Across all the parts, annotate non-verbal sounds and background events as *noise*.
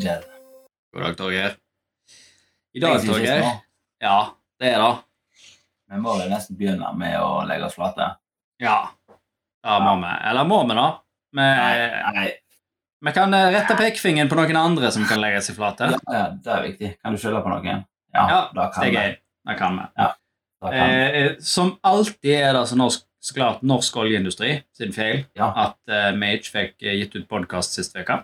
Kjell. God dag, Torgeir. I dag, Torgeir. Ja, det er det. Vi må vel nesten begynne med å legge oss flate. Ja. Ja, må vi. Eller må vi, da? Vi, Nei, nei. vi kan eh, rette pekefingeren på noen andre som kan legge seg flate. Ja, ja, det er viktig. Kan du skylde på noen? Ja, Ja, Det er gøy. Det kan vi. Vi. Eh, eh, som alltid er det så, norsk, så klart norsk oljeindustri sin feil Ja. at eh, vi ikke fikk gitt ut podkast sist uke.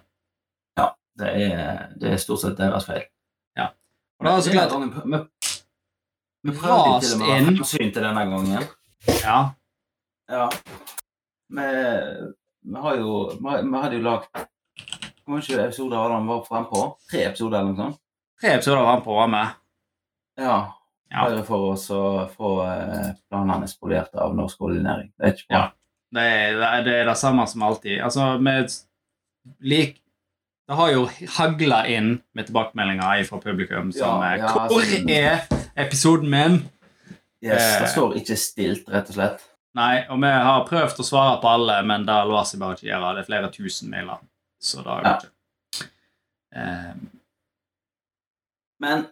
Det er, det er stort sett deres feil. Og det er så klart Vi, vi prøvde til og med å inn. til denne gangen. Ja. Ja. Vi, vi har jo Vi, vi hadde jo lagd Hvor mange episoder var det han var frempå? Tre episoder eller noe sånt? Tre episoder var han på med. Ja. Ja. Bare for oss å få eh, planene spolert av norsk oljenæring. Det er ikke bra. Ja. Det er, det er- det er det samme som alltid. Altså, med lik Det har jo hagla inn med tilbakemeldinger fra publikum som Ja, eh, ja, Hvor altså- er episoden min? Yes, det Eh. står ikke stilt, rett og slett. Nei, og vi har prøvd å svare på alle, men det lar seg bare ikke gjøre. Det er flere tusen mailer. Så det går Ja. ikke. Eh, Men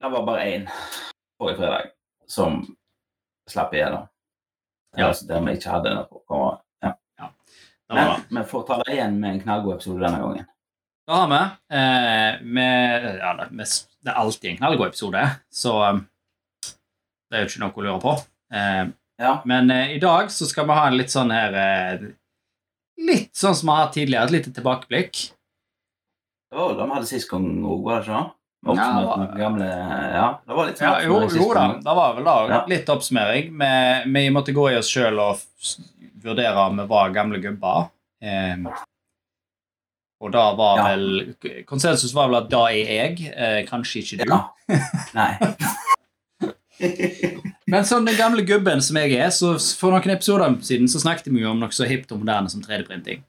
det var bare én forrige fredag som slapp igjennom. Ja. Altså, der vi ikke hadde noe å komme ja. var. Men vi får ta det igjen med en knallgod episode denne gangen. Da har vi eh, med, ja, det, med, det er alltid en knallgod episode, så eh, det er jo ikke noe å lure på. Eh, Ja. men eh, i dag så skal vi ha en litt sånn her eh, Litt sånn som vi har hatt tidligere, et lite tilbakeblikk. Det var jo det vi hadde sist gang òg, var det ikke? det? Ja, Oppsummert gamle Ja, det var litt Ja, jo, jo da, det var vel da Ja. litt oppsummering. Vi, vi måtte gå i oss sjøl og vurdere om vi var gamle gubber. Eh, og da var Ja. vel Konsensus var vel at da er jeg, eh, kanskje ikke du. Ja. Nei. *laughs* Men som den gamle gubben som jeg er, så for noen episoder siden så snakket vi jo om noe så hipt og moderne som 3D-printing.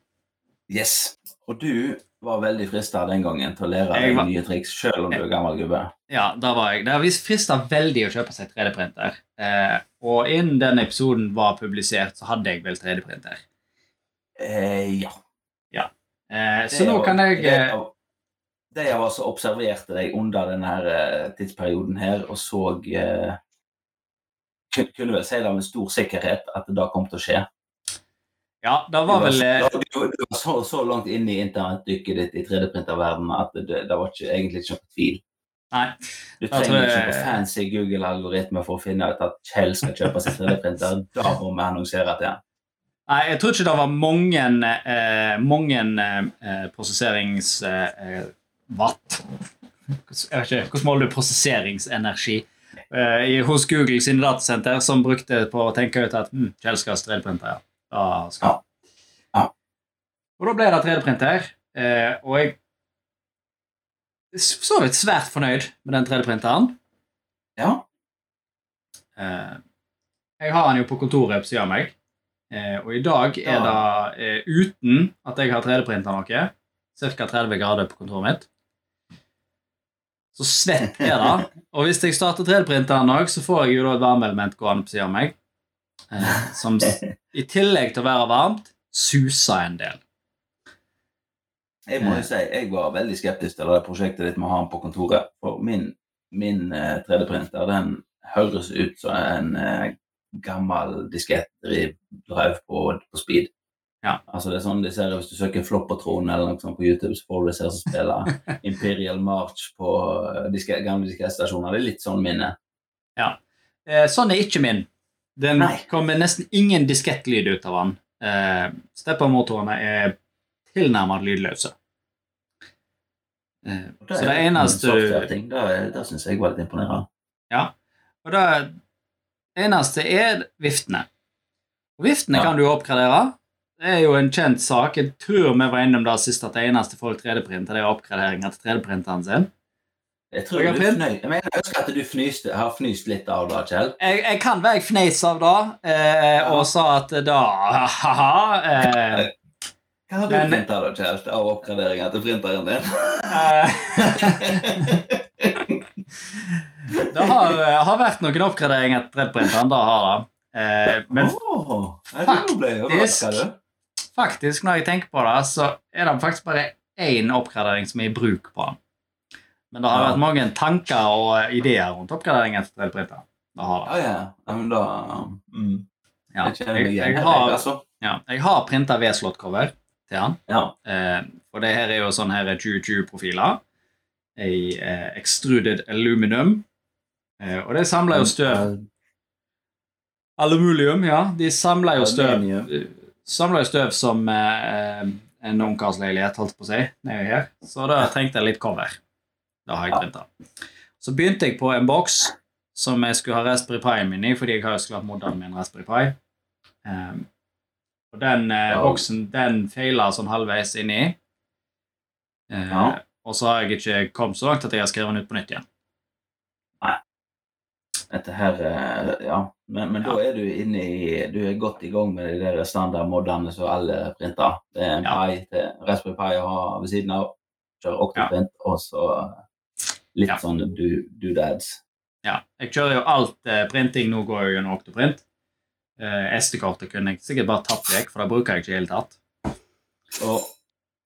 Yes. Og du var veldig frista den gangen til å lære deg nye triks, sjøl om du er gammel gubbe. Ja, da var jeg. Det frista veldig å kjøpe seg 3D-printer. Eh, og innen den episoden var publisert, så hadde jeg vel 3D-printer. Eh, ja. Eh, så nå kan jeg det eh, jeg altså observerte deg under denne eh, tidsperioden her, og så eh, kun- Kunne vel si det med stor sikkerhet at det da kom til å skje. Ja, det var vel eh, du var så, så langt inne i internettdykket ditt i 3D-printerverdenen at det, det var ikke, egentlig ikke noen tvil. Nei. Du trenger jeg- ikke på fancy Google-algoritmer for å finne ut at Kjell skal kjøpe seg 3D-printer. Da må vi annonsere til han. Nei, jeg tror ikke det var mange, eh, mange eh, prosesserings... Eh. Jeg vet ikke, Hvordan måler du prosesseringsenergi eh, i- hos Google sine datasenter som brukte på å tenke ut at hm, Kjell skal ha 3D-printer? Ja. Skal. Ja. Ja. Og da ble det 3D-printer, eh, og jeg er så vidt svært fornøyd med den 3D-printeren. Ja. Eh, jeg har den jo på kontoret på siden av meg. Eh, og i dag er det, eh, uten at jeg har 3D-printa noe, ca. 30 grader på kontoret mitt. Så svett er det. *laughs* Og hvis jeg starter 3D-printeren òg, så får jeg jo da et varmeelement gående på siden av meg. Eh, som *laughs* i tillegg til å være varmt, suser en del. Jeg må jo si, jeg var veldig skeptisk til det prosjektet ditt med å ha den på kontoret. For min, min eh, 3D-printer den høres ut som en gammel diskettdriv på, på speed. Ja. Altså det er sånn de ser Hvis du søker Floppatron eller noe sånt på YouTube, så får du se som spiller *laughs* Imperial March på eh, diske, gamle diskettstasjoner. Det er litt sånn minne. Eh, sånn er ikke min. Den Nei. kommer nesten ingen diskettlyd ut av den. Eh, Stepper-motorene er tilnærmet lydløse. Eh, Og så det eneste. Det, det syns jeg var litt imponerende. Ja. Og det eneste er viftene. Og viftene Ja. kan du oppgradere. Det er jo en kjent sak. Jeg tror vi var innom det sist at det eneste folk 3D-printer, det er oppgraderinger til 3D-printeren sin. Jeg tror Jeg du fnøy, jeg, mener, jeg husker at du fnyste, har fnyst litt av det, Kjell. Jeg, jeg kan være jeg fneis av det, eh, Ja. og sa at da Haha. Eh, Hva har du printa da, Kjell, av oppgraderinger til printeren din? *laughs* *laughs* eh, det har, har vært noen oppgraderinger til 3D-printeren. Det har det. Eh, men oh, faktisk, faktisk, når jeg tenker på det, så er det faktisk bare én oppgradering som er i bruk på den. Men det har Ja. vært mange tanker og ideer rundt oppgraderingen etter 3D-printer. Det har det. Ja, ja. ja men da mm. Ja. Jeg Jeg, jeg har, altså. ja, jeg har printa V-slott-cover til han. Ja. Eh, og det her er jo sånne her 2020-profiler i eh, extruded aluminum. Eh, og det samler jo støv Aluminium, ja. De samler jo støv eh, Samler jo støv som eh, en ungkarsleilighet, holdt på å si, nedi her. Så da trengte jeg litt cover. Da har jeg printa. Så begynte jeg på en boks som jeg skulle ha Raspberry Pi min i, fordi jeg har jo skulle hatt modden en Raspberry Pi. Um, og den eh, boksen den feila sånn halvveis inni. Uh, Ja. Og så har jeg ikke kommet så langt at jeg har skrevet den ut på nytt igjen. Dette her eh, Ja. Men, men Ja. da er du inne i Du er godt i gang med de der standardmodene som alle printer. Det er en Ja. Til Raspberry Pi å ha ved siden av. Kjører Octoprint, og så litt Ja. sånn do, doodads. Ja, jeg kjører jo alt eh, printing. Nå går jeg gjennom Octoprint. Eh, SD-kortet kunne jeg sikkert bare tatt vekk, for det bruker jeg ikke i det hele tatt. Og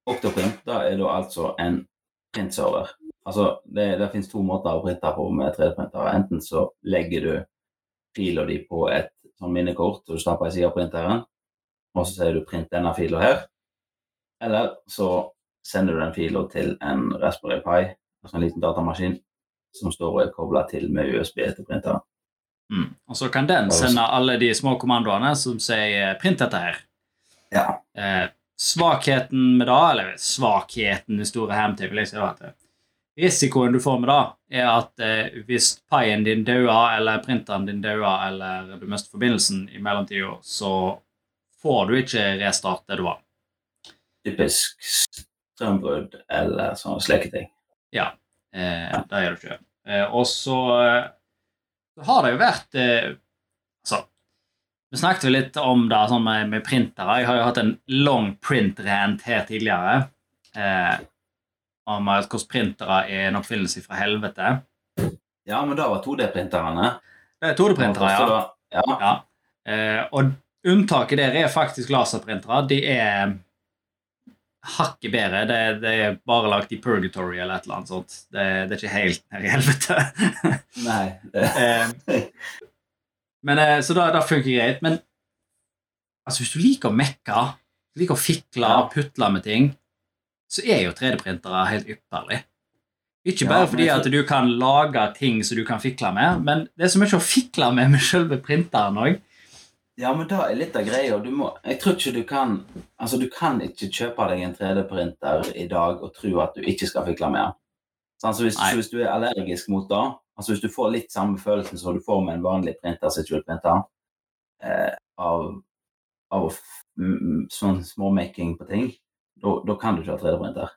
Octoprint da er da altså en printserver. Altså, det, det finnes to måter å printe på med 3D-printer. Enten så legger du fila di på et sånn minnekort og du stapper i siden av printeren, og så sier du 'print denne fila her'. Eller så sender du den fila til en Raspberry Pi, altså en liten datamaskin, som står og er kobla til med USB til printeren. Mm. Og så kan den sende alle de små kommandoene som sier 'print dette her'. Ja. Eh, svakheten med det, eller svakheten i store hemtid, vil jeg si at det. Risikoen du får med det, er at eh, hvis paien din dauer, eller printeren din dauer, eller du mister forbindelsen i mellomtida, så får du ikke restart det du har. Typisk strømbrudd eller sånne slike ting. Ja, eh, det gjør du ikke. Eh, og så eh, så har det jo vært eh, Altså, vi snakket jo litt om det sånn med, med printere. Jeg har jo hatt en long print-rant her tidligere. Eh, om at hvordan er en oppfinnelse fra helvete. Ja, men da var 2D-printerne Det er 2D-printere, ja. ja. ja. Eh, og unntaket der er faktisk laserprintere. De er hakket bedre. Det, det er bare lagt i purgatory eller et eller annet sånt. Det, det er ikke helt nede i helvete. *laughs* Nei. Eh, men, eh, så da funker greit. Men altså, hvis du liker å mekke, liker å fikle og putle med ting, så er jo 3D-printere helt ypperlig. Ikke bare ja, fordi at du kan lage ting som du kan fikle med, men det er så mye å fikle med med selve printeren òg. ja, men da er litt av greia. Du må, jeg tror ikke du kan Altså, du kan ikke kjøpe deg en 3D-printer i dag og tro at du ikke skal fikle med den. Sånn, så hvis, så hvis du er allergisk mot det, altså hvis du får litt samme følelsen som du får med en vanlig printer som ikke vil printe, eh, av, av sånn småmaking på ting, da da kan du ikke ha 3D-printer.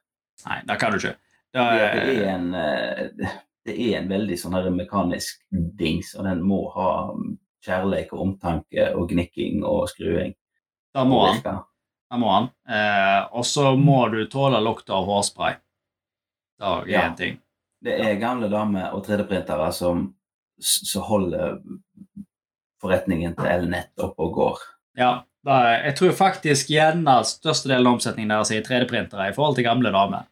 Nei, det kan du ikke. Da, Det, det, er en, eh, det er en veldig sånn her mekanisk dings, og den må ha kjærleik og omtanke og gnikking og skruing. da må han. Da må han. Eh, og så må du tåle lukta av hårspray. Det er Ja. en ting. Det er gamle damer og 3D-printere som, som holder forretningen til Elnett oppe og går. Ja, da, jeg tror faktisk gjerne størstedelen av omsetningen deres er i 3D-printere i forhold til gamle damer.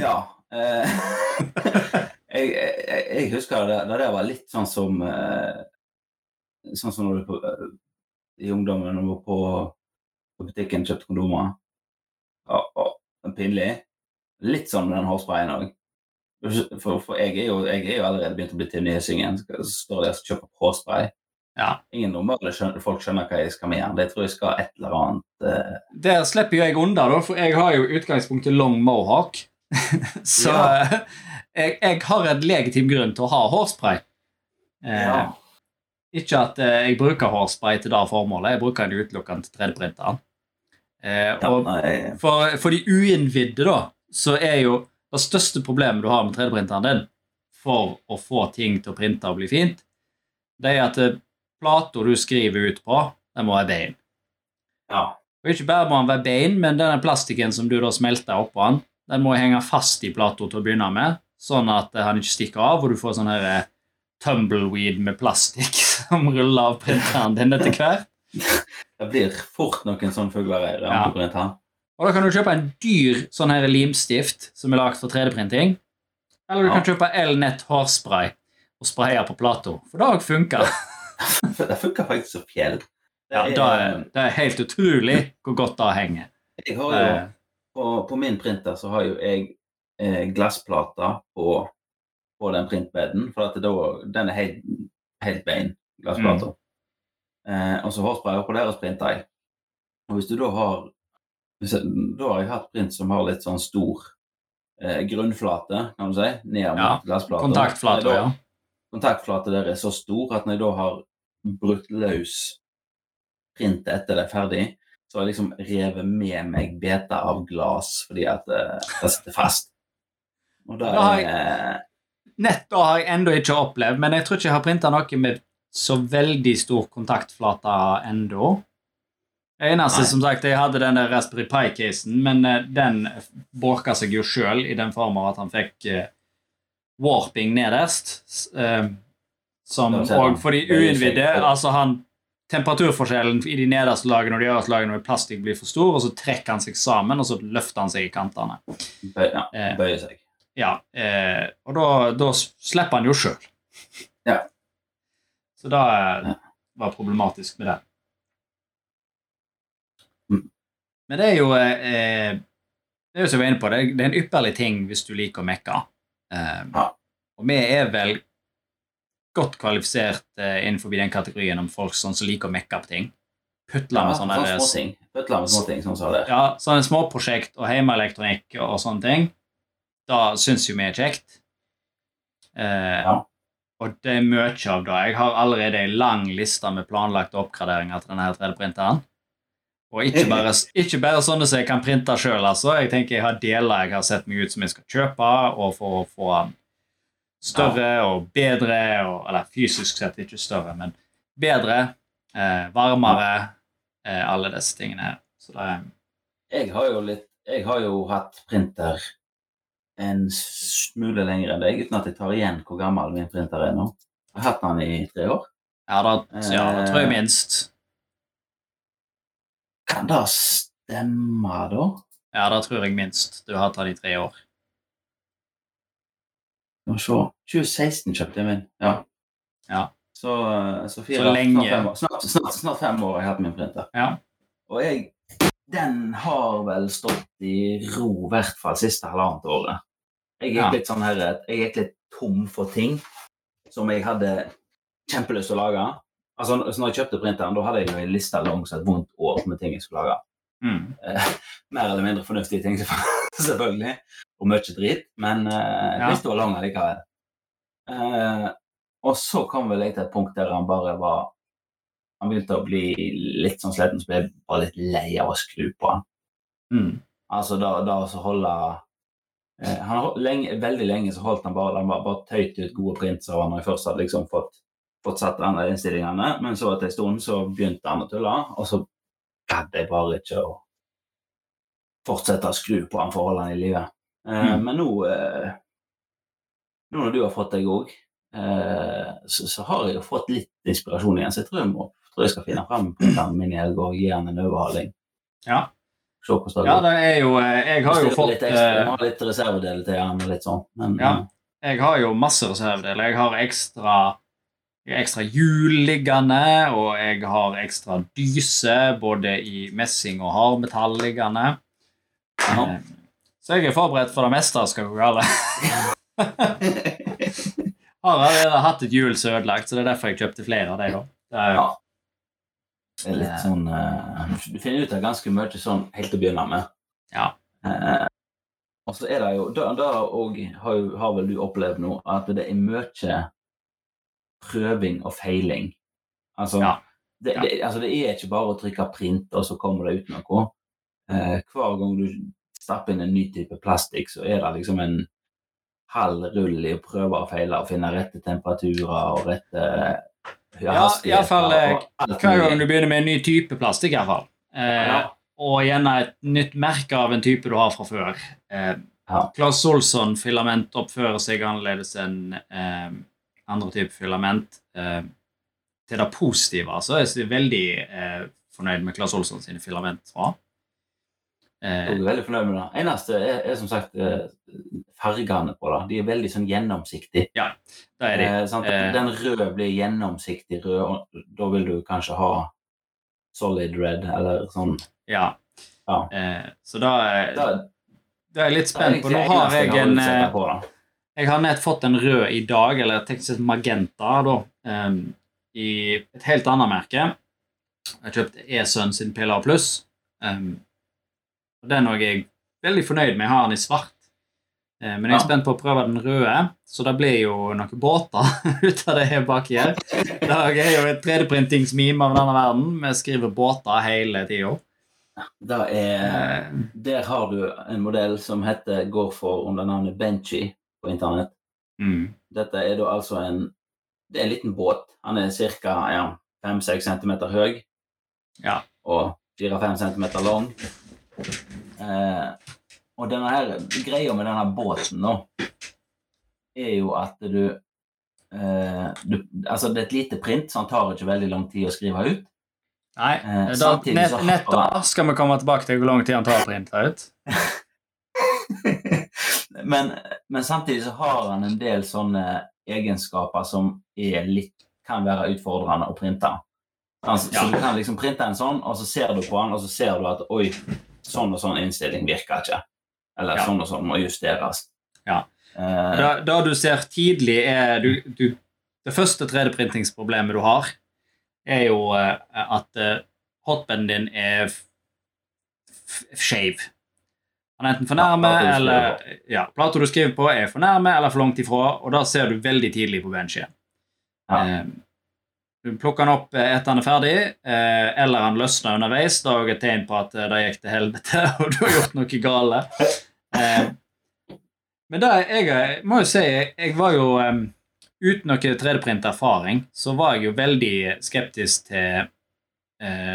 Ja. Eh, *laughs* jeg, jeg, jeg husker det, det der var litt sånn som eh, Sånn som når du på, eh, i ungdommen når du var på, på butikken kjøpte kondomer. Ja, og, pinlig. Litt sånn med den hårsprayen òg. For, for jeg, er jo, jeg er jo allerede begynt å bli til nysingen. Så står jeg og kjøper kjøpe hårspray. Ja. Ingen normale folk skjønner hva jeg skal med den. Jeg tror jeg skal et eller annet uh... Der slipper jo jeg unna, da, for jeg har jo utgangspunktet long mohawk. *laughs* så Ja. jeg, jeg har en legitim grunn til å ha hårspray. Eh, ja. Ikke at eh, jeg bruker hårspray til det formålet, jeg bruker den utelukkende til 3D-printeren. Eh, ja, for, for de uinnvidde, da, så er jo det største problemet du har med 3D-printeren din for å få ting til å printe og bli fint, det er at eh, plata du skriver ut på, den må være bein. ja. Og ikke bare må den være bein, men denne plastikken som du da smelter oppå den, den må henge fast i plata til å begynne med, sånn at han ikke stikker av, og du får sånn her eh, tumbleweed med plastikk *laughs* som ruller av printeren din etter hvert. *laughs* Det blir fort noen sånne fuglereier Ja. Og da kan du kjøpe en dyr sånn her limstift som er lagd for 3D-printing. Eller du Ja. kan kjøpe Elnett hårspray og spraye på Plato. For det òg funker. *laughs* Det funker faktisk som fjell. Det Ja, er- det, er, det er helt utrolig hvor godt det henger. Jeg har jo, Eh, på, på min printer så har jo jeg eh, glassplater på, på den printbeden, for at da, den er helt, helt bein, glassplater. Eh, og så hårspray på deres printer jeg. Og hvis du da har jeg, Da har jeg hatt print som har litt sånn stor eh, grunnflate, kan du si, ned mot Ja, glassplater. Kontaktflate, da, ja. Kontaktflate der er så stor at når jeg da har brutt løs printet etter det er ferdig, så har jeg liksom revet med meg beta av glass fordi at eh, det sitter fast. Og da har jeg Nett da har jeg ennå ikke opplevd, men jeg tror ikke jeg har printa noe med så veldig stor kontaktflate ennå. Det eneste, Nei. som sagt, jeg hadde den der Raspberry Pi-casen, men eh, den borka seg jo sjøl i den form av at han fikk eh, warping nederst. Eh, som og for de uinnvidde altså han, Temperaturforskjellen i de nederste lagene og de øverste lagene med plastikk blir for stor, og så trekker han seg sammen, og så løfter han seg i kantene. bøy, ja, Eh, bøyer seg. ja, eh, og da, da slipper han jo sjøl. Ja. Så det eh, var problematisk med det. Mm. Men det er jo eh, Det er jo som vi var inne på, det er, det er en ypperlig ting hvis du liker å mekke. Eh, Ja. Og vi er vel godt kvalifisert eh, innenfor den kategorien om folk sånn som liker å mekke på ting. Putler med sånne, sånne der- småting. Med småting, som sa det. ja, sånne småprosjekt og hjemmeelektronikk og sånne ting, da syns jo vi er kjekt. Eh, Ja. Og det er mye av det. Jeg har allerede en lang liste med planlagte oppgraderinger til denne her 3D-printeren. Og ikke *laughs* bare, ikke bare sånne som jeg kan printe sjøl, altså. Jeg tenker jeg har deler jeg har sett meg ut som jeg skal kjøpe, og for å få større og bedre, og, eller fysisk sett ikke større, men bedre, eh, varmere, eh, alle disse tingene her. Så det er Jeg har litt Jeg har jo hatt printer en smule lenger enn deg, uten at jeg tar igjen hvor gammel min printer er nå. Jeg har hatt den i tre år. Ja, da, ja, da tror jeg minst. Kan det stemme, da? Ja, da tror jeg minst. Du har hatt den i tre år. Vi se. 2016 kjøpte jeg min. Ja. Ja. Så, eh, så, fire, Så lenge. Snart fem, år, snart, snart, snart fem år har jeg hatt min printer. Ja. Og jeg Den har vel stått i ro i hvert fall siste halvannet året. Jeg gikk Ja. litt sånn her Jeg gikk litt tom for ting som jeg hadde kjempelyst til å lage. Altså, når jeg kjøpte printeren, da hadde jeg jo en liste langs et vondt år med ting jeg skulle lage. Mm. Eh, mer eller mindre fornuftige ting, *laughs* selvfølgelig. Og mye drit. Men eh, Ja. lista var lang likevel. Eh, og så kom vel jeg til et punkt der han bare var Han begynte å bli litt sånn sliten, så ble jeg bare litt lei av å skru på han. Mm. Altså da, da å holde eh, han lenge, Veldig lenge så holdt han bare Han bare, bare tøyt ut gode prints av han når jeg først hadde liksom fått, fått satt andre innstillingene. Men så etter en stund så begynte han å tulle, og så gadd jeg bare ikke å fortsette å skru på han for å holde han i livet. Eh, Mm. Men nå eh, Nå når du har fått deg òg, eh, så, så har jeg jo fått litt inspirasjon igjen. Så jeg tror jeg, må, tror jeg skal finne fram printeren min i helga og gi han en overhaling. Ja. Se hvordan det ja, det er jo Jeg har jo fått litt ekstra, jeg eh, må ha litt reservedeler til han og litt sånn. Men Ja. Jeg har jo masse reservedeler. Jeg har ekstra, har ekstra hjul liggende, og jeg har ekstra dyse, både i messing og hardmetall liggende. Ja. Eh, Så jeg er forberedt for det meste skal gå galt. *laughs* Har allerede hatt et hjul som er ødelagt, så det er derfor jeg kjøpte flere av dem. Det Ja. det er litt sånn uh, Du finner ut av ganske mye sånn helt til å begynne med. Ja. Uh, og så er det jo da har, har vel du opplevd nå at det er mye prøving og feiling. Altså, Ja. Det, det, altså det er ikke bare å trykke print, og så kommer det ut noe. Eh, hver gang du stapper inn en ny type plastikk, så er det liksom en halv rull i å prøve og feile og finne rette temperaturer og rette Ja, i hvert fall, eh, Hver gang du begynner med en ny type plastikk, i hvert fall. Eh, Ja. Og gjerne et nytt merke av en type du har fra før. Eh, Ja. Claes Olsson-filament oppfører seg annerledes enn eh, andre typer filament. Eh, til det positive, altså. Jeg er veldig eh, fornøyd med Claes Olsson sine filament. Jeg Eh, er veldig fornøyd med det. Eneste er, er som sagt fargene på det. De er veldig sånn gjennomsiktige. Ja, da er de. Eh, sant? Den røde blir gjennomsiktig rød, og da vil du kanskje ha solid red, eller sånn. Ja. Ja. Eh, så da, Da, da er jeg litt spent på. Nå har jeg en Jeg har nett fått en rød i dag, eller Texas magenta, da, um, i et helt annet merke. Jeg har kjøpt Esun sin PLA Pluss. Um, og den er jeg veldig fornøyd med. Jeg har den i svart. Eh, men jeg er spent på å prøve den røde, så det blir jo noen båter *laughs* ut av det her baki her. Det er jo et 3D-printingsmeme av denne verden. Vi skriver båter hele tida. Da er, der har du en modell som heter, går for under navnet Benchy på internett. mm, Dette er da altså en Det er en liten båt. Han er ca. Ja, 5-6 cm høy ja. og 4-5 cm lang. Eh, og denne her, greia med denne båten nå, er jo at du, eh, du Altså, det er et lite print, så han tar ikke veldig lang tid å skrive ut. Nei, Eh, da, nett, så har- nett da skal vi komme tilbake til hvor lang tid han tar å printe ut. *laughs* men, men samtidig så har han en del sånne egenskaper som litt, kan være utfordrende å printe. Altså, Ja. Så du kan liksom printe en sånn, og så ser du på den, og så ser du at oi, sånn og sånn innstilling virker ikke. Eller Ja. sånn og sånn må justeres. Ja. Eh, Da, da du ser tidlig, er du, du Det første 3D-printingsproblemet du har, er jo eh, at eh, hotbeden din er skeiv. Han er enten for nærme, ja, eller ja, plata du skriver på, er for nærme eller for langt ifra, og da ser du veldig tidlig på benchen. Ja. Eh, du plukker han opp eh, etter han er ferdig, eh, eller han løsner underveis. Da er et tegn på at det gikk til helvete, *laughs* og du har gjort noe gale. Eh, men det jeg, må jo si, jeg, var jo Uten noe 3D-print-erfaring så var jeg jo veldig skeptisk til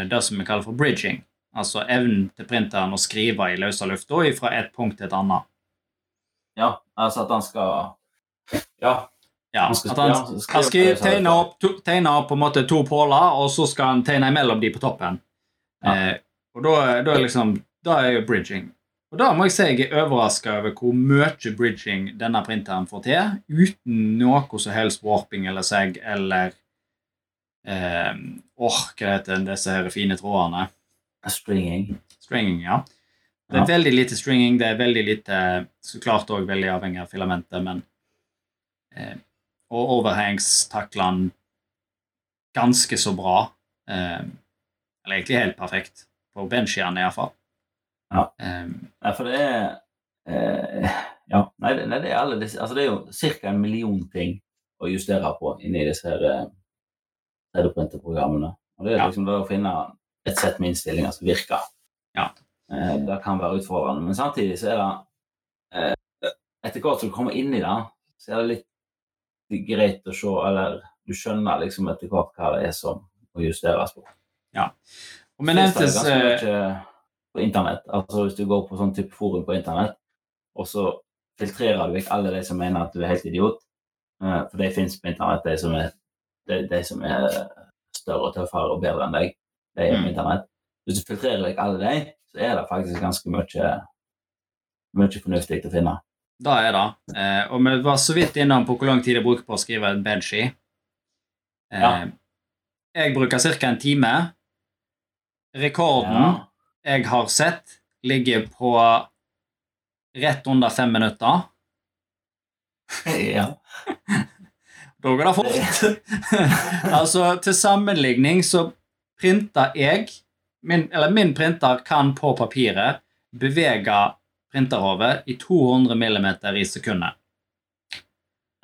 det som vi kaller for bridging. Altså evnen til printeren å skrive i løse lufta fra et punkt til et annet. ja, altså at han skal Ja. Ja, Han skal- at han, ja, han skrive skal tegne opp, to, tegne opp på en måte to påler, og så skal han tegne imellom de på toppen. Ja. Eh, og da, da er liksom Da er jo bridging. Og da må jeg si jeg er overraska over hvor mye bridging denne printeren får til, uten noe som helst warping eller seg eller eh, Åh, hva heter disse her fine trådene? Stringing. Stringing, ja. Det er veldig lite stringing, det er veldig lite Så klart òg veldig avhengig av filamentet, men eh, Og overhangs takler han ganske så bra. Eh, eller egentlig helt perfekt. På benchjern, iallfall. Ja. Um, Nei, for det er eh, Ja, nei, det, nei, det er alle disse Altså, det er jo ca. en million ting å justere på inni disse her eh, 3D-printerprogrammene. Og det er Ja. liksom det å finne et sett med innstillinger som virker. Ja. Eh, det kan være utfordrende. Men samtidig så er det eh, Etter hvert som du kommer inn i det, så er det litt greit å se Eller du skjønner liksom etter hvert hva det er som må justeres på. og men nevntes eh, mye på internett. Altså hvis du går på sånn type forum på internett, og så filtrerer du vekk alle de som mener at du er helt idiot. Eh, For de fins på internett, de som er, de, de som er større og tøffere og bedre enn deg. De er på Mm. internett. Hvis du filtrerer vekk alle de, så er det faktisk ganske mye, mye fornuftig å finne. Da er det. Eh, og vi var så vidt innom på hvor lang tid jeg bruker på å skrive en benchy. Eh, Ja. Jeg bruker ca. en time. Rekorden Ja. jeg har sett, ligger på rett under fem minutter. ja. *laughs* Da går det fort. *laughs* altså, til sammenligning så printer jeg min, Eller min printer kan på papiret bevege printerhodet i 200 millimeter i sekundet.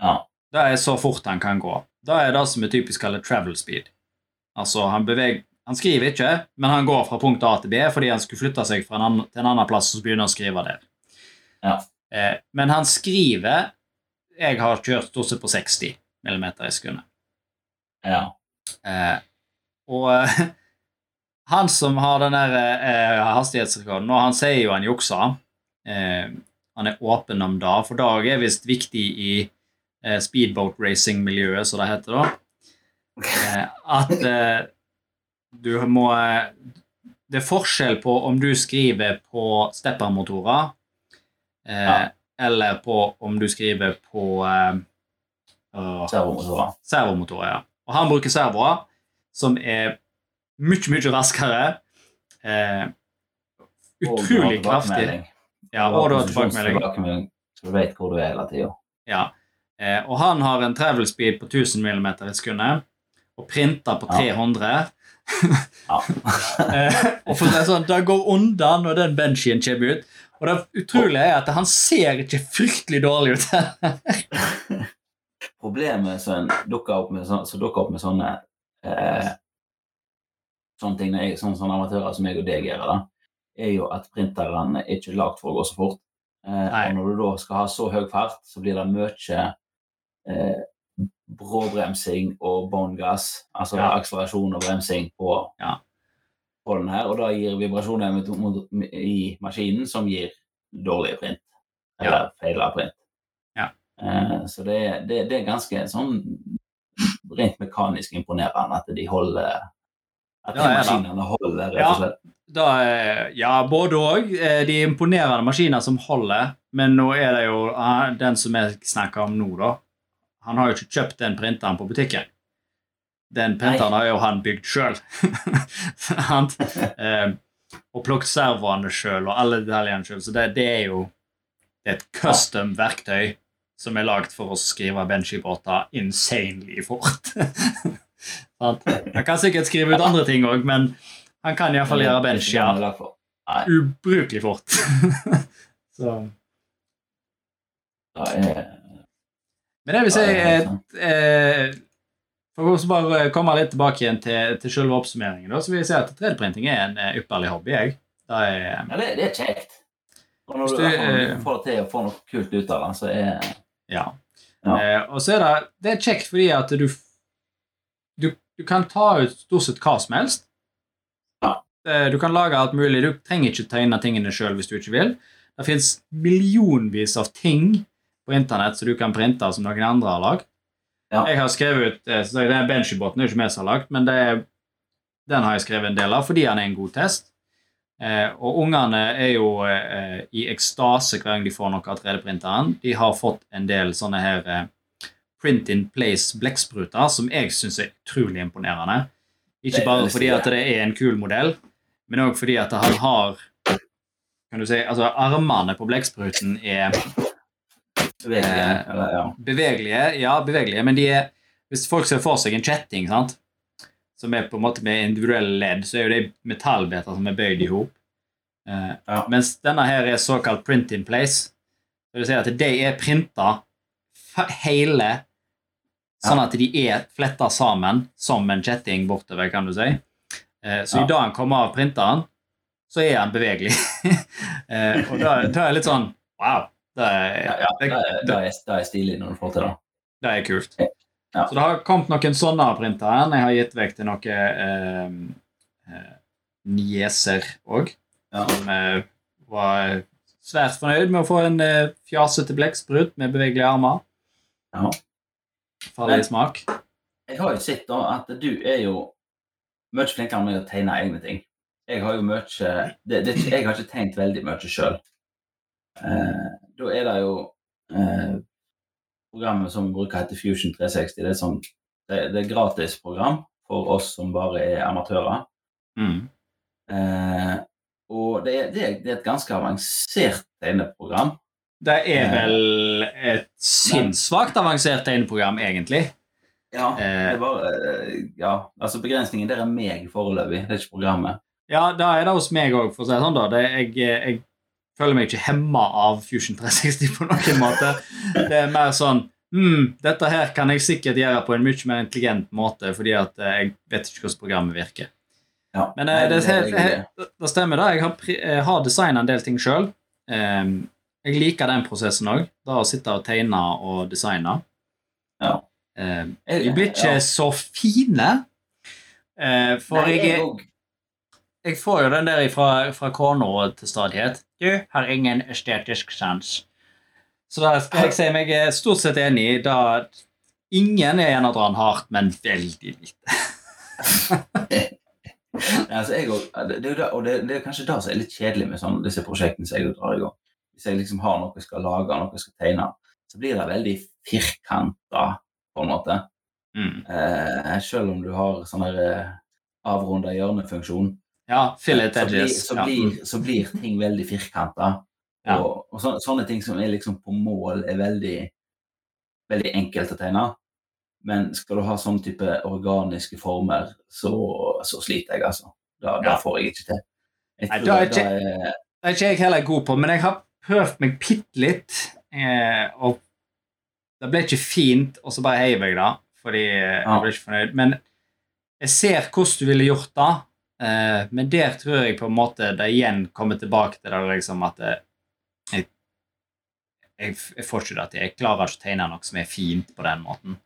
ja. Det er så fort han kan gå. Det er det som er typisk kallet travel speed. Altså, han, beveger han skriver ikke, men han går fra punkt A til B fordi han skulle flytte seg en annen, til en annen plass og han å skrive der. Ja. Eh, men han skriver Jeg har kjørt stort sett på 60 millimeter i sekundet. ja. Eh, og uh, *laughs* han som har den der uh, hastighetsrekorden nå, han sier jo han jukser. Uh, han er åpen om det, for Dag er visst viktig i speedboat racing-miljøet, som det heter da. At *laughs* du må det er forskjell på om du skriver på steppermotorer Ja. eller på om du skriver på Servomotorer. servomotorer. Ja. Og han bruker servoer som er mye, mye raskere. Eh, Og utrolig kraftig. Ja, og du har tilbakemelding. Så du vet hvor du er hele tida. Ja. Eh, og han har en travel speed på 1000 mm i sekundet og printer på 300. Ja. *laughs* *laughs* Eh, og for det er sånn, Det går unna når den benchien kommer ut. Og det utrolige er at han ser ikke fryktelig dårlig ut. *laughs* Problemet som dukker opp med, som dukker opp med sånne eh, sånne ting, jeg, sånne, sånne amatører som jeg og deg gjør, da, er jo at printerne er ikke lagd for å gå så fort. Eh, og når du da skal ha så høy fart, så blir det mye eh, bråbremsing og bånn gass, altså Ja. akselerasjon og bremsing på, Ja. på den her, og da gir vibrasjoner i maskinen som gir dårlig print, eller feila print. Ja. Eh, så det, det, det er ganske sånn rent mekanisk imponerende at de holder At de ja maskinene holder, rett og slett. Da, eh, ja, både òg. De er imponerende maskiner som holder, men nå er det jo ah, den som jeg snakker om nå, da. Han har jo ikke kjøpt den printeren på butikken. Den printeren har jo han bygd sjøl. *laughs* eh, og plukket servoene sjøl og alle detaljene sjøl. Så det, det er jo et custom verktøy som er lagd for å skrive Benji-båter insanely fort. *laughs* Han kan sikkert skrive ut andre ting òg, men han kan iallfall gjøre Det er ikke Benji den det er lagd for. Nei, ubrukelig fort. *laughs* Så Men det vil si det er eh, For å bare komme litt tilbake igjen til, til selve oppsummeringen, da, så vil jeg si at 3D-printing er en eh, ypperlig hobby. jeg. Det er, Ja, det, det er kjekt. Og når du, du, eh, du får det til å få noe kult ut av det, så er ja. Ja. Eh, og så er det, det er kjekt fordi at du, du Du kan ta ut stort sett hva som helst. Ja. Eh, Du kan lage alt mulig. Du trenger ikke tegne tingene sjøl hvis du ikke vil. Det fins millionvis av ting på internett som du kan printe som noen andre har lagd. Ja. Jeg har skrevet ut eh, Den Benchy-båten er ikke vi som har lagd, men det den har jeg skrevet en del av fordi han er en god test. Eh, og ungene er jo eh, i ekstase hver gang de får noe av 3D-printeren. De har fått en del sånne her eh, print in place blekkspruter som jeg syns er utrolig imponerende. Ikke bare fordi at det er en kul modell, men òg fordi at han har kan du si, altså Armene på blekkspruten er bevegelige. Eh, ja. bevegelige, ja, bevegelige, men de er Hvis folk ser for seg en kjetting, sant, som er på en måte med individuelle ledd, så er jo det metallbiter som er bøyd i hop. Eh, Ja. Mens denne her er såkalt print in place. Det vil si at de er printa hele, sånn at de er fletta sammen som en kjetting bortover, kan du si. Eh, så Ja. idet han kommer av printeren, så er han bevegelig. *laughs* eh, og da, da er det litt sånn Wow. Det er, Ja, det- det, det, er, det er stilig når du får til det. det er kult. Ja. Så det har kommet noen sånne printere. Jeg har gitt vekk til noen eh, eh, nieser òg, Ja. som eh, var svært fornøyd med å få en eh, fjasete blekksprut med bevegelige armer. Ja. Faller i smak. Jeg har jo sett da at du er jo mye flinkere meg å tegne egne ting. Jeg har jo mye det, det, Jeg har ikke tegnet veldig mye sjøl. Eh, da er det jo eh, programmet som bruker heter Fusion 360. Det er, sånn, det, det er gratis program for oss som bare er amatører. Mm. Eh, og det er, det, er, et ganske avansert tegneprogram. Det er Eh. vel et sinnssvakt avansert tegneprogram, egentlig. Ja, det var, eh, ja, altså begrensningen der er meg foreløpig, det er ikke programmet. Ja, da er det hos meg òg, for å si det sånn. da. Det, jeg, jeg føler meg ikke hemma av Fusion 360 på noen *laughs* måte. Det er mer sånn hmm, Dette her kan jeg sikkert gjøre på en mye mer intelligent måte, fordi at eh, jeg vet ikke hvordan programmet virker. Ja, Men eh, det, det, det, det stemmer, da. Jeg har, jeg har designa en del ting sjøl. jeg liker den prosessen òg. Da å sitte og tegne og designe. Ja. Eh, Jeg- de blir ikke ja. så fine. Eh, for Nei, jeg, jeg får jo den der fra, fra kona til stadighet. Du har ingen estetisk sans. Så da skal jeg si meg eh, stort sett enig i da ingen er en av dere hardt, men veldig lite. *laughs* Nei, altså, jeg, det, det, er og det, det er kanskje det som er litt kjedelig med sånn, disse prosjektene som jeg drar i gang. Hvis jeg liksom har noe jeg skal lage, noe jeg skal tegne, så blir det veldig firkanta, på en måte. Mm. Eh, selv om du har sånn eh, avrunda hjørnefunksjon, Ja, fillet så blir, så, blir, ja. så blir ting veldig firkanta. Ja. Og, og så, sånne ting som er liksom på mål, er veldig, veldig enkelt å tegne. Men skal du ha sånn type organiske former, så, så sliter jeg, altså. Da, da får jeg ikke til. Jeg Nei, da er det er, er ikke jeg heller god på, men jeg har prøvd meg bitte litt. Eh, og det ble ikke fint, og så bare heiv jeg det, fordi jeg ble ikke fornøyd. Men jeg ser hvordan du ville gjort det, eh, men der tror jeg på en måte det igjen kommer tilbake til det liksom at jeg, jeg, jeg får ikke det til. Jeg klarer ikke å tegne noe som er fint på den måten.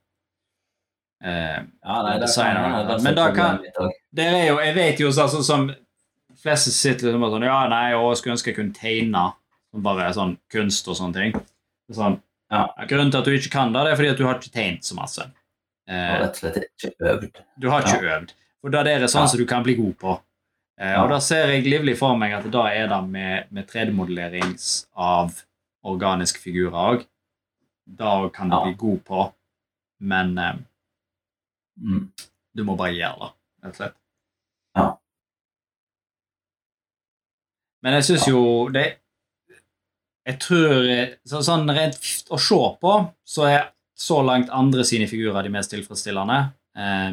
Uh, ja, nei, det kan, det er men da kan- der er jo, Jeg vet jo sånn som fleste sitter liksom sånn Ja, nei, jeg skulle ønske jeg kunne tegne. Som bare sånn kunst og sånne ting. Sånn, Ja. Grunnen til at du ikke kan det, det er fordi at du har ikke tegnet så masse. Uh, Eh, har ikke øvd. Du det er det sånn Ja. som du kan bli god på. Eh, Ja. Og da ser jeg livlig for meg at da er det med, med 3D-modellering av organiske figurer òg. Da kan du Ja. bli god på, men eh, Mm. du må bare gjøre det, rett og slett. Ja. Men jeg syns jo det Jeg tror eh, så, Sånn rent å se på, så er så langt andre sine figurer de mest tilfredsstillende. Eh,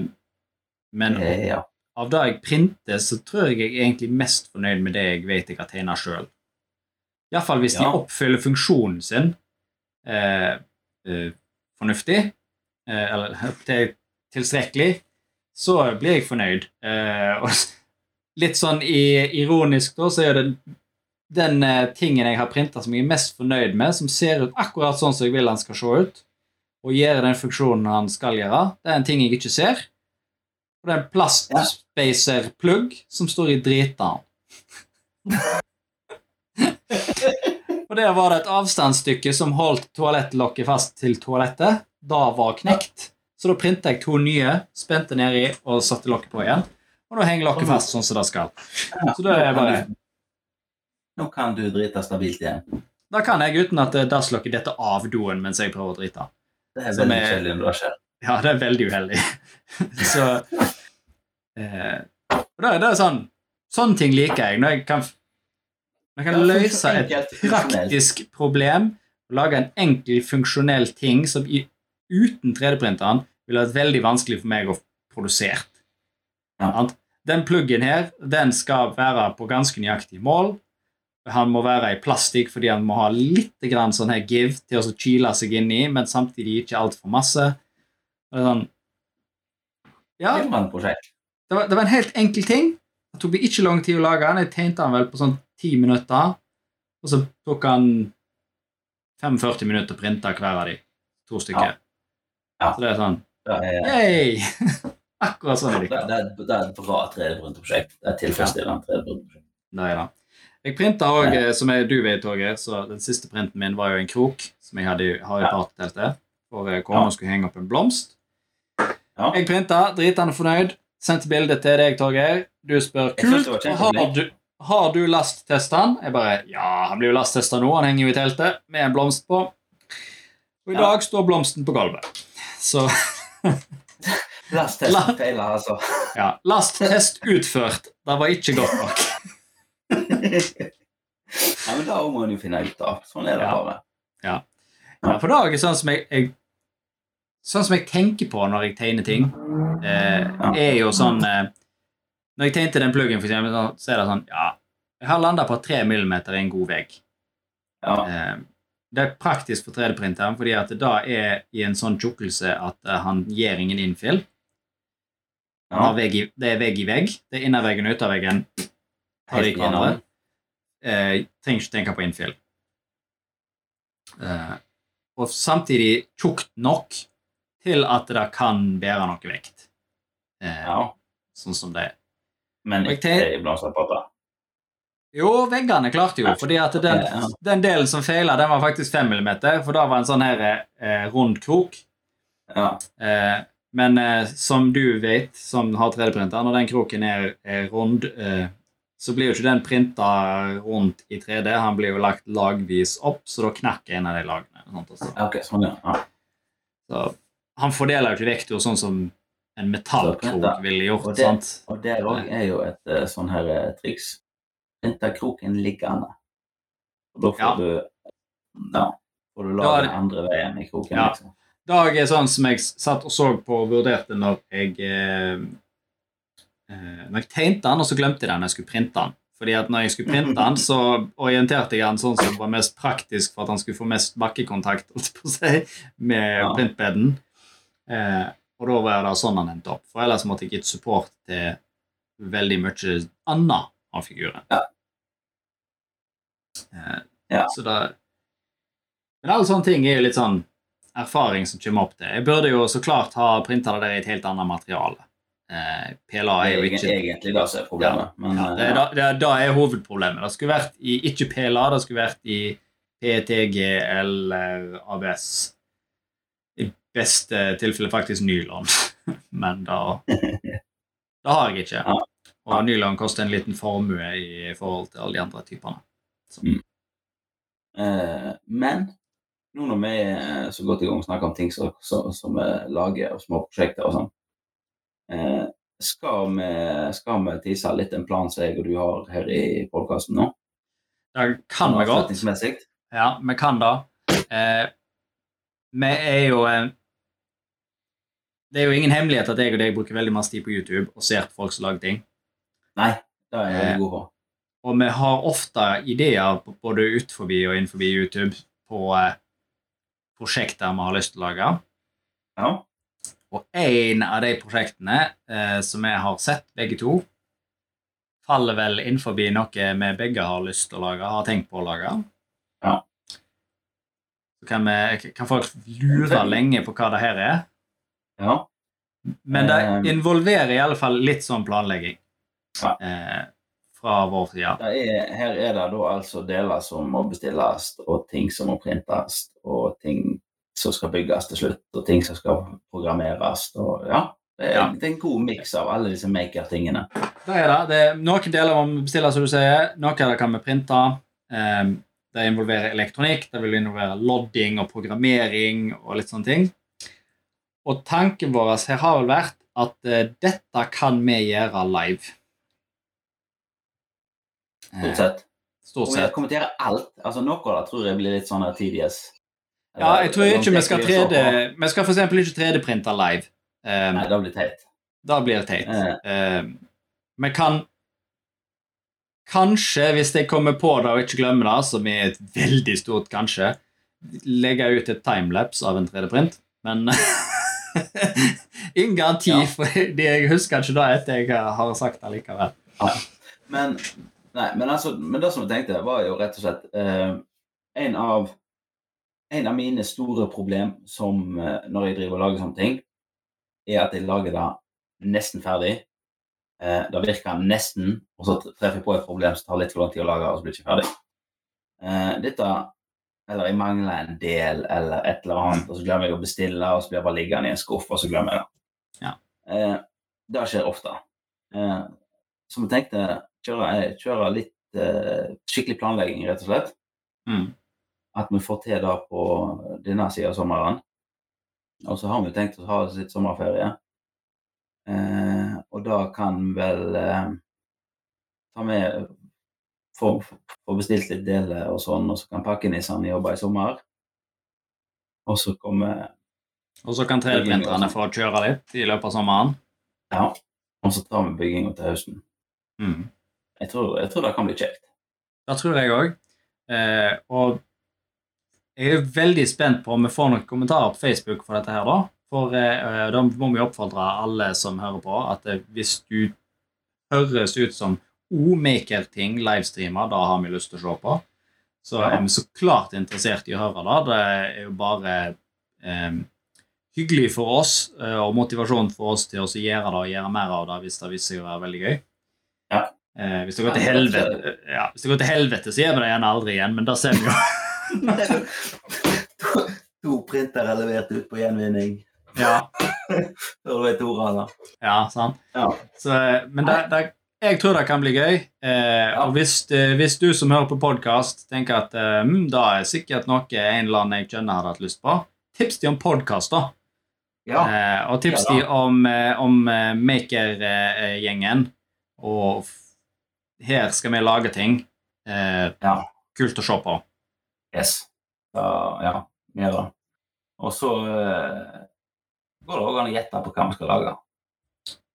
men Eh, Ja. av det jeg printer, så tror jeg jeg er egentlig mest fornøyd med det jeg vet jeg har tegna sjøl. Iallfall hvis de oppfyller funksjonen sin eh, eh, fornuftig, eh, eller *laughs* til, tilstrekkelig, så blir jeg fornøyd. Eh, litt sånn i, ironisk, da, så er det den eh, tingen jeg har printa som jeg er mest fornøyd med, som ser ut akkurat sånn som jeg vil han skal se ut, og gjør den funksjonen han skal gjøre, det er en ting jeg ikke ser. Og det er en plastspacer-plugg som står i driteren. *laughs* og der var det et avstandsstykke som holdt toalettlokket fast til toalettet. Da var knekt. Så da printa jeg to nye, spente nedi og satte lokket på igjen. Og nå henger lokket fast sånn som det skal. Så da er jeg bare Nå kan du drite stabilt igjen. Da kan jeg uten at dasslokket detter av doen mens jeg prøver å drite. Det er veldig kjedelig når det skjer. *laughs* Ja, det er veldig uheldig. *laughs* så eh, og da er sånn Sånne ting liker jeg. Når jeg kan, når jeg kan løse et praktisk problem og lage en enkel, funksjonell ting som i, uten 3D-printeren ville vært veldig vanskelig for meg å produsere. Ja. Den pluggen her den skal være på ganske nøyaktig mål. Han må være i plastikk fordi han må ha litt grann sånn her give til å kile seg inn i, men samtidig ikke altfor masse. Sånn, ja, det var, det var en helt enkel ting. Det tok ikke lang tid å lage den. Jeg tegnte den vel på sånn ti minutter. Og så tok han 45 minutter å printe hver av de. To stykker. Ja. Så det er sånn Det er, Yay! *laughs* Akkurat sånn er det, det. det, det er et bra 3D-printerprosjekt. Det er tilfredsstillende 3D-printprosjekt. Det er. Jeg printa òg, som jeg, du vet, Torgeir, så den siste printen min var jo en krok som jeg hadde, har i Ja. partyteltet. For eh, kona Ja. skulle henge opp en blomst. Ja. Jeg printa, dritende fornøyd. Sendte bilde til deg, Torgeir. Du spør kult. Har du, har du lasttesta den? Jeg bare Ja, han blir jo lasttesta nå. Han henger jo i teltet med en blomst på. Og i Ja. dag står blomsten på gulvet. Så *laughs* Lasttesten feiler, altså. *laughs* ja, lasttest utført. Det var ikke godt nok. *laughs* Ja, men da må en jo finne ut av. Sånn er det Ja. bare. Ja, for det er sånn som jeg, jeg Sånn som jeg tenker på når jeg tegner ting, eh, er jo sånn eh, Når jeg tegnte den pluggen, for eksempel, så- er det sånn Ja, jeg har landa på 3 millimeter i en god vegg. Ja. Eh, det er praktisk for 3D-printeren, fordi at det da er i en sånn tjukkelse at eh, han gir ingen innfill. Ja. i, det er vegg i vegg. Det er innerveggen og uterveggen. Helt hverandre. Eh, trenger ikke tenke på innfill. Eh, og samtidig tjukt nok til at det kan bære noe vekt. Eh, ja. Sånn som det er. Men ikke i blomsterpotter. Jo, veggene klarte jo, fordi at den, den delen som feila, den var faktisk 5 millimeter, for da var en sånn her eh, rund krok. Ja. Eh, Men eh, som du vet, som har 3D-printer, når den kroken er, er rund, eh, så blir jo ikke den printa rundt i 3D. Han blir jo lagt lagvis opp, så da knakker en av de lagene. Sant, altså. Ok, sånn, ja. ja. Så han fordeler jo ikke vektor sånn som en metallkrok ville gjort. Og det, sant? og det òg er jo et eh, sånn her eh, triks. Printa kroken liggende. Og da får Ja. du Ja. Får du lage den andre veien i kroken, Ja. liksom. Dag er sånn som jeg satt og så på og vurderte når jeg eh, eh, Når jeg tegnte den, og så glemte jeg den når jeg skulle printe den. Fordi at når jeg skulle printe den, så orienterte jeg den sånn som var mest praktisk for at han skulle få mest bakkekontakt med Ja. printbeden. Eh, og da var det sånn han endte opp. For ellers måtte jeg gitt support til veldig mye annet av figuren. Ja. Eh, Ja. Så da Men alle sånne ting er jo litt sånn erfaring som kommer opp til. Jeg burde jo så klart ha printa det der i et helt annet materiale. Eh, PLA er jo ikke egentlig det som er problemet. Men ja, det, er da, det, er, da er hovedproblemet. Det skulle vært i ikke PLA, det skulle vært i PETG eller ABS. Beste tilfelle faktisk nylon, *laughs* men da Det har jeg ikke. Og nylon koster en liten formue i forhold til alle de andre typene. Eh, men nå når vi er så godt i gang med å snakke om ting som, som, som vi lager, og små prosjekter og sånn, eh, skal vi, skal vi tise litt en plan som jeg og du har her i podkasten nå? Det kan vi godt. Ja, vi kan det. Eh, vi er jo en Det er jo ingen hemmelighet at jeg og deg bruker veldig masse tid på YouTube og ser på folk som lager ting. Nei, det er jeg Eh, god på. Og vi har ofte ideer på- både utenfor og innenfor YouTube på eh, prosjekter vi har lyst til å lage. Ja. Og en av de prosjektene eh, som vi har sett, begge to, faller vel innenfor noe vi begge har lyst til å lage, har tenkt på å lage. Ja. Så kan, vi, kan folk lure lenge på hva det her er. Ja. Men det Eh, involverer i alle fall litt sånn planlegging Ja. eh, fra vår side. Det er, her er det da altså deler som må bestilles, og ting som må printes, og ting som skal bygges til slutt, og ting som skal programmeres. Og ja, det er, Ja. det er en god miks av alle disse maker-tingene. Det er det. det er noen deler vi bestille, som du sier. Noe av det kan vi printe. Eh, det involverer elektronikk, det vil involvere lodding og programmering og litt sånne ting. Og tanken vår her har vel vært at uh, dette kan vi gjøre live. Stort Eh, sett. Stort Og jeg sett. kommenterer alt. Altså Noe av det tror jeg blir litt sånn her. Ja, jeg tror ikke vi skal 3D Vi skal f.eks. ikke 3D-printe live. Um, Nei, da blir det teit. Da blir det teit. Eh. Eh, Vi kan Kanskje, hvis jeg kommer på det og ikke glemmer det, som er et veldig stort kanskje, legge ut et timelapse av en 3D-print. Men *laughs* *laughs* ingen garanti, Ja. for det, jeg husker ikke det etter jeg har sagt det likevel. Men, nei, men, altså, men det som jeg tenkte, var jo rett og slett eh, en av en av mine store problem som eh, når jeg driver og lager sånne ting, er at jeg lager det nesten ferdig. Eh, det virker nesten, og så treffer jeg på et problem som tar litt for lang tid å lage, og så blir det ikke ferdig. Eh, dette Eller jeg mangler en del, eller et eller annet, og så glemmer jeg å bestille, og så blir jeg bare liggende i en skuff, og så glemmer jeg det. Ja. Eh, det skjer ofte. Eh, som jeg tenkte kjøre, kjører kjøre litt eh, skikkelig planlegging, rett og slett. Mm. At vi får til det på denne siden av sommeren. Og så har vi tenkt å ha litt sommerferie. Eh, og da kan vel eh, ta med få, får bestilt litt deler og sånn, og så kan pakkenissene jobbe i sommer. Og så kommer Og så kan 3D-printerne få kjøre litt i løpet av sommeren. Ja. Og så tar vi bygginga til høsten. Mm. Jeg tror, jeg tror det kan bli kjekt. Det tror jeg òg. Eh, og jeg er veldig spent på om vi får noen kommentarer på Facebook for dette her, da. For eh, da må vi oppfordre alle som hører på, at eh, hvis du høres ut som O-maker-ting livestreamer, da har vi lyst til å se på. Så er vi så klart interessert i å høre det. Det er jo bare eh, hyggelig for oss eh, og motivasjon for oss til å gjøre det og gjøre mer av det hvis det viser seg å være veldig gøy. Ja. Eh, hvis det det helvete, ja, hvis det går til helvete, så gjør vi det gjerne aldri igjen, men da ser vi jo. *laughs* to, to printere levert ut på gjenvinning. Ja, *laughs* Før du vet ordet av det. ja sant. Ja. Så, men det, det, jeg tror det kan bli gøy. Eh, Og hvis, eh, hvis du som hører på podkast, tenker at eh, mm, da er sikkert noe en eller annen jeg kjenner hadde hatt lyst på, tips de om podkast, da. ja. Eh, og tips Ja, de om, eh, om eh, Maker-gjengen. Og her skal vi lage ting. Eh, Ja. kult å se på. Yes. Da, ja, gjør det. Og så går det òg an å gjette på hva vi skal lage.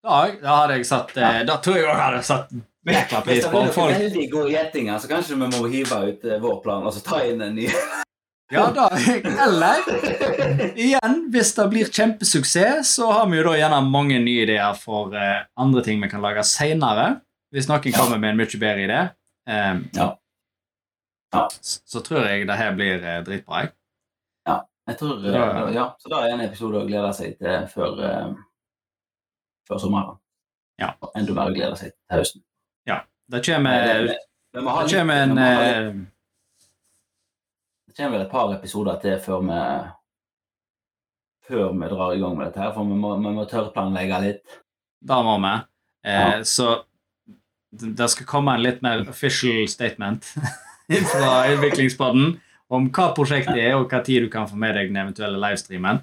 Da, da hadde jeg satt ja. Da tror jeg jeg hadde satt jækla pris på om folk veldig gode gjettinger, så kanskje vi må hive ut eh, vår plan og så ta inn en ny. *laughs* Ja, da Eller igjen, hvis det blir kjempesuksess, så har vi jo da gjerne mange nye ideer for uh, andre ting vi kan lage seinere. Hvis noen Ja. kommer med en mye bedre idé. um, Ja. Ja. Så, Så tror jeg det her blir eh, dritbra. jeg. Jeg tror, eh, ja, Så da er en episode å glede seg til før, eh, før sommeren. Ja. Enda mer å glede seg til høsten. Det kommer, det det- kommer en eh, Det kommer vel et par episoder til før vi før vi drar i gang med dette her, for vi må, vi må tørrplanlegge litt. Da må vi. Eh, Ja. Så det det skal komme en litt mer official statement *laughs* fra utviklingspodden om hva prosjektet er, og hva tid du kan få med deg den eventuelle livestreamen.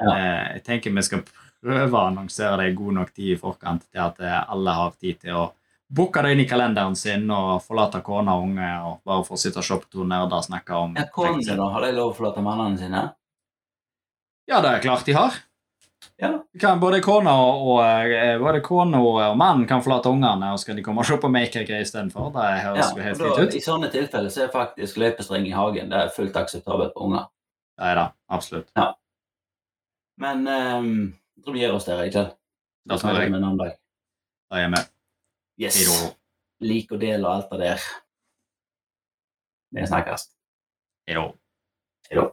Ja. Eh, jeg tenker vi skal prøve å annonsere det i god nok tid i forkant til at eh, alle har tid til å booke det inn i kalenderen sin og forlate kone og unge og bare få sitte og se på to nerder snakke om Ja. Konene, da? Har de lov å forlate mannene sine? Ja, det er klart de har. Ja. Kan både kona og, eh, både kone og, og mannen kan forlate ungene, og skal de komme og se på Maker-greier istedenfor. Det ja. høres jo helt fint ut. I sånne tilfeller så er faktisk løypestreng i hagen det er fullt akseptabelt på unger. Det er det, absolutt. Men ehm, jeg tror vi gir oss der, ikke Det tror jeg. Med en annen dag. Det er jeg med. Yes. Da. Lik og del og alt det der. Vi snakkes. Da. Hei da.